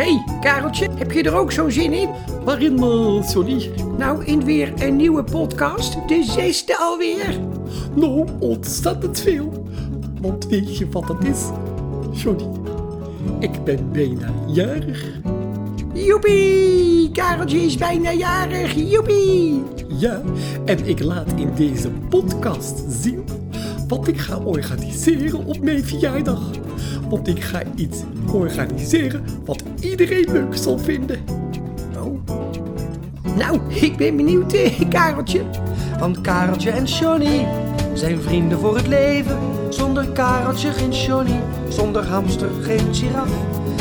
hey, Kareltje, heb je er ook zo'n zin in? Waarin, uh, Johnny? Nou, in weer een nieuwe podcast, de zesde alweer. Nou, ontzettend veel. Want weet je wat het is, Johnny? Ik ben bijna jarig. Joepie, Kareltje is bijna jarig, joepie. Ja, en ik laat in deze podcast zien wat ik ga organiseren op mijn verjaardag. Want ik ga iets organiseren wat iedereen leuk zal vinden. Oh. Nou, ik ben benieuwd, eh, Kareltje. Want Kareltje en Johnny zijn vrienden voor het leven. Zonder Kareltje geen Johnny, zonder hamster geen giraf.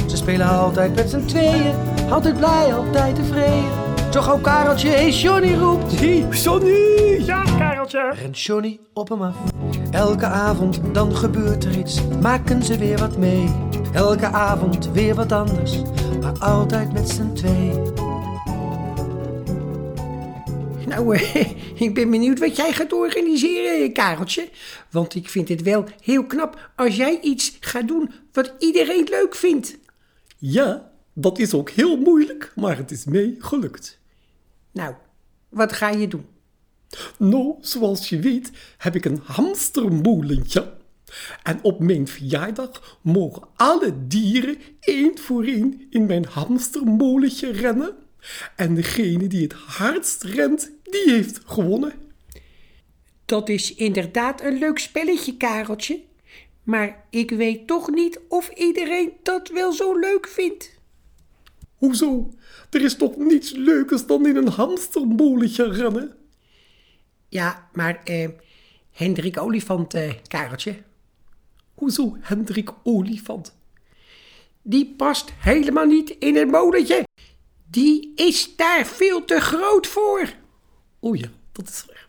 Ze spelen altijd met z'n tweeën, altijd blij, altijd tevreden. Zo gauw Kareltje hey Johnny roept, Hey, Johnny! Ja, Kareltje. Rent Johnny op hem af. Elke avond dan gebeurt er iets, maken ze weer wat mee. Elke avond weer wat anders, maar altijd met z'n tweeën. Nou, eh, ik ben benieuwd wat jij gaat organiseren, eh, Kareltje. Want ik vind het wel heel knap als jij iets gaat doen wat iedereen leuk vindt. Ja, dat is ook heel moeilijk, maar het is mij gelukt. Nou, wat ga je doen? Nou, zoals je weet heb ik een hamstermolentje. En op mijn verjaardag mogen alle dieren één voor één in mijn hamstermolentje rennen. En degene die het hardst rent, die heeft gewonnen. Dat is inderdaad een leuk spelletje, Kareltje. Maar ik weet toch niet of iedereen dat wel zo leuk vindt. Hoezo? Er is toch niets leukers dan in een hamstermolentje rennen? Ja, maar eh, Hendrik Olifant, eh, Kareltje, Hoezo Hendrik Olifant? die past helemaal niet in het molentje. Die is daar veel te groot voor. Oh ja, dat is waar.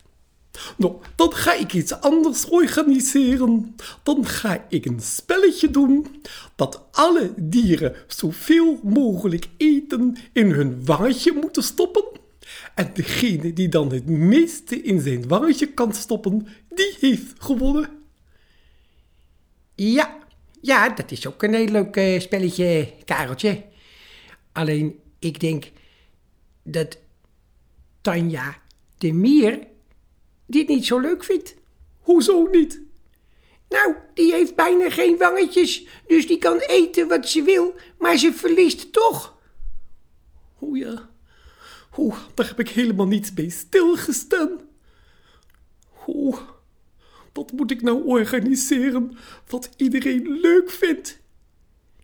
Nou, dan ga ik iets anders organiseren. Dan ga ik een spelletje doen dat alle dieren zoveel mogelijk eten in hun wangetje moeten stoppen. En degene die dan het meeste in zijn wangetje kan stoppen, die heeft gewonnen. Ja, ja, dat is ook een heel leuk eh, spelletje, Kareltje. Alleen, ik denk dat Tanja de Mier dit niet zo leuk vindt. Hoezo niet? Nou, die heeft bijna geen wangetjes, dus die kan eten wat ze wil, maar ze verliest toch. O ja, Oeh, daar heb ik helemaal niet bij stilgestaan. Oeh, wat moet ik nou organiseren wat iedereen leuk vindt?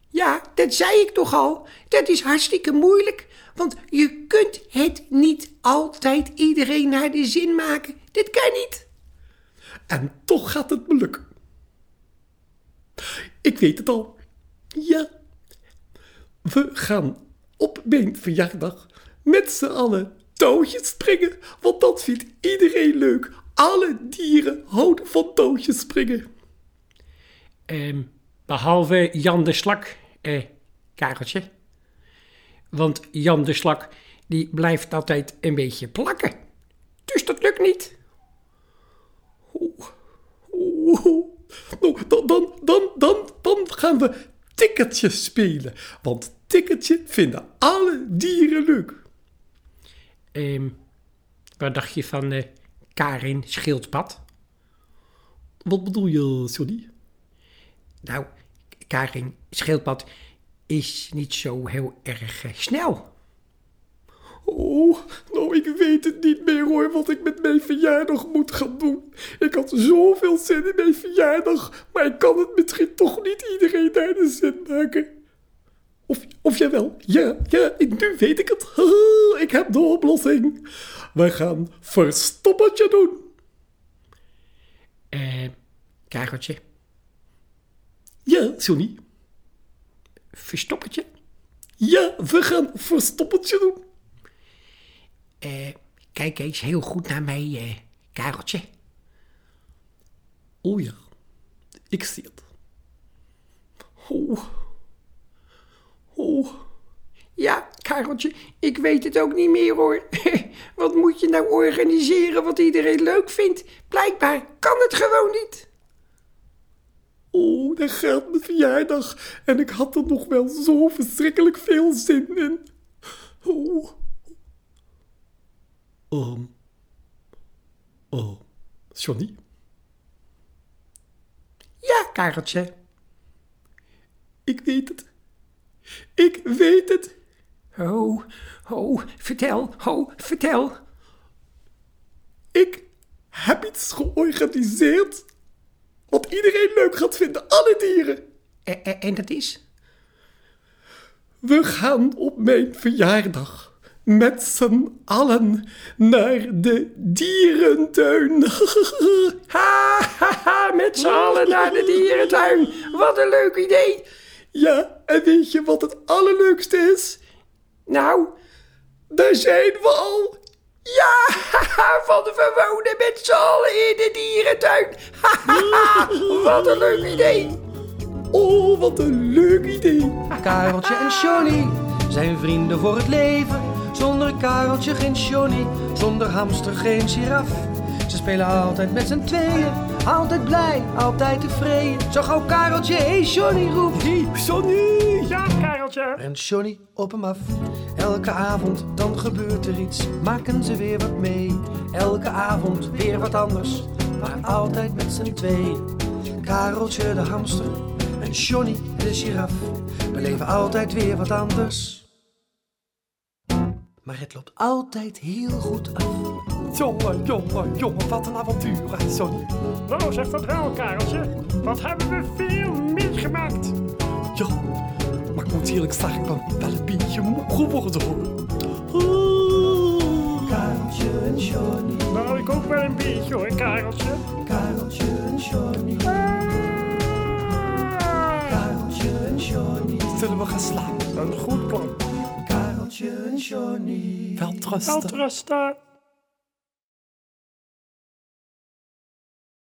Ja, dat zei ik toch al. Dat is hartstikke moeilijk, want je kunt het niet altijd iedereen naar de zin maken. Dit kan niet. En toch gaat het me lukken. Ik weet het al. Ja. We gaan op mijn verjaardag met z'n allen touwtjes springen, want dat vindt iedereen leuk. Alle dieren houden van touwtjes springen. Ehm, behalve Jan de Slak, eh, Kareltje. Want Jan de Slak, die blijft altijd een beetje plakken. Dus dat lukt niet. Nou, dan, dan, dan, dan, dan gaan we tikketje spelen. Want tikketje vinden alle dieren leuk. Ehm, wat dacht je van eh, Karin Schildpad? Wat bedoel je, Johnny? Nou, Karin Schildpad is niet zo heel erg eh, snel. Oh, nou, ik weet het niet meer hoor, wat ik met mijn verjaardag moet gaan doen. Ik had zoveel zin in mijn verjaardag, maar ik kan het misschien toch niet iedereen naar de zin maken. Of, of jawel, ja, ja, nu weet ik het. Ik heb de oplossing. We gaan verstoppertje doen. Eh, Kareltje, Ja, Johnny. verstoppertje. Ja, we gaan verstoppertje doen. Eh, kijk eens heel goed naar mij, eh, Kareltje. Oh ja, ik zie het. Oh. Ja, Kareltje, ik weet het ook niet meer hoor. Wat moet je nou organiseren wat iedereen leuk vindt? Blijkbaar kan het gewoon niet. Oh, daar gaat mijn verjaardag. En ik had er nog wel zo verschrikkelijk veel zin in. Oh. Um. Oh. Johnny? Ja, Kareltje. Ik weet het. Ik weet het. Oh, oh, vertel, oh, vertel. Ik heb iets georganiseerd wat iedereen leuk gaat vinden, alle dieren. En, en, en dat is? We gaan op mijn verjaardag met z'n allen naar de dierentuin. Ha, ha, ha, met z'n allen naar de dierentuin. Wat een leuk idee. Ja, en weet je wat het allerleukste is? Nou, Daar zijn we al. ja, van we wonen met z'n allen in de dierentuin. Wat een leuk idee. Oh, wat een leuk idee. Kareltje en Johnny zijn vrienden voor het leven. Zonder Kareltje geen Johnny, zonder hamster geen giraf. Ze spelen altijd met z'n tweeën, altijd blij, altijd tevreden. Zo gauw Kareltje, hey Johnny roept. Hey, Johnny. Ja, Kareltje. Rent Johnny op hem af. Elke avond dan gebeurt er iets, maken ze weer wat mee. Elke avond weer wat anders, maar altijd met z'n tweeën. Kareltje de hamster en Johnny de giraf beleven altijd weer wat anders. Maar het loopt altijd heel goed af. Jongen, jongen, jongen, wat een avontuur, hè, Johnny. Nou, zeg vertrouw, Kareltje. Wat hebben we veel meegemaakt? Ja, maar ik moet eerlijk zeggen, ik ben wel een beetje moe geworden, hoor. Kareltje en Johnny, Nou, ik ook wel een beetje hoor, Kareltje. Kareltje en Johnny, Kareltje en Johnny, Zullen we gaan slapen? Een goed plan. Kareltje en Johnny. Wel trusten. Wel rusten.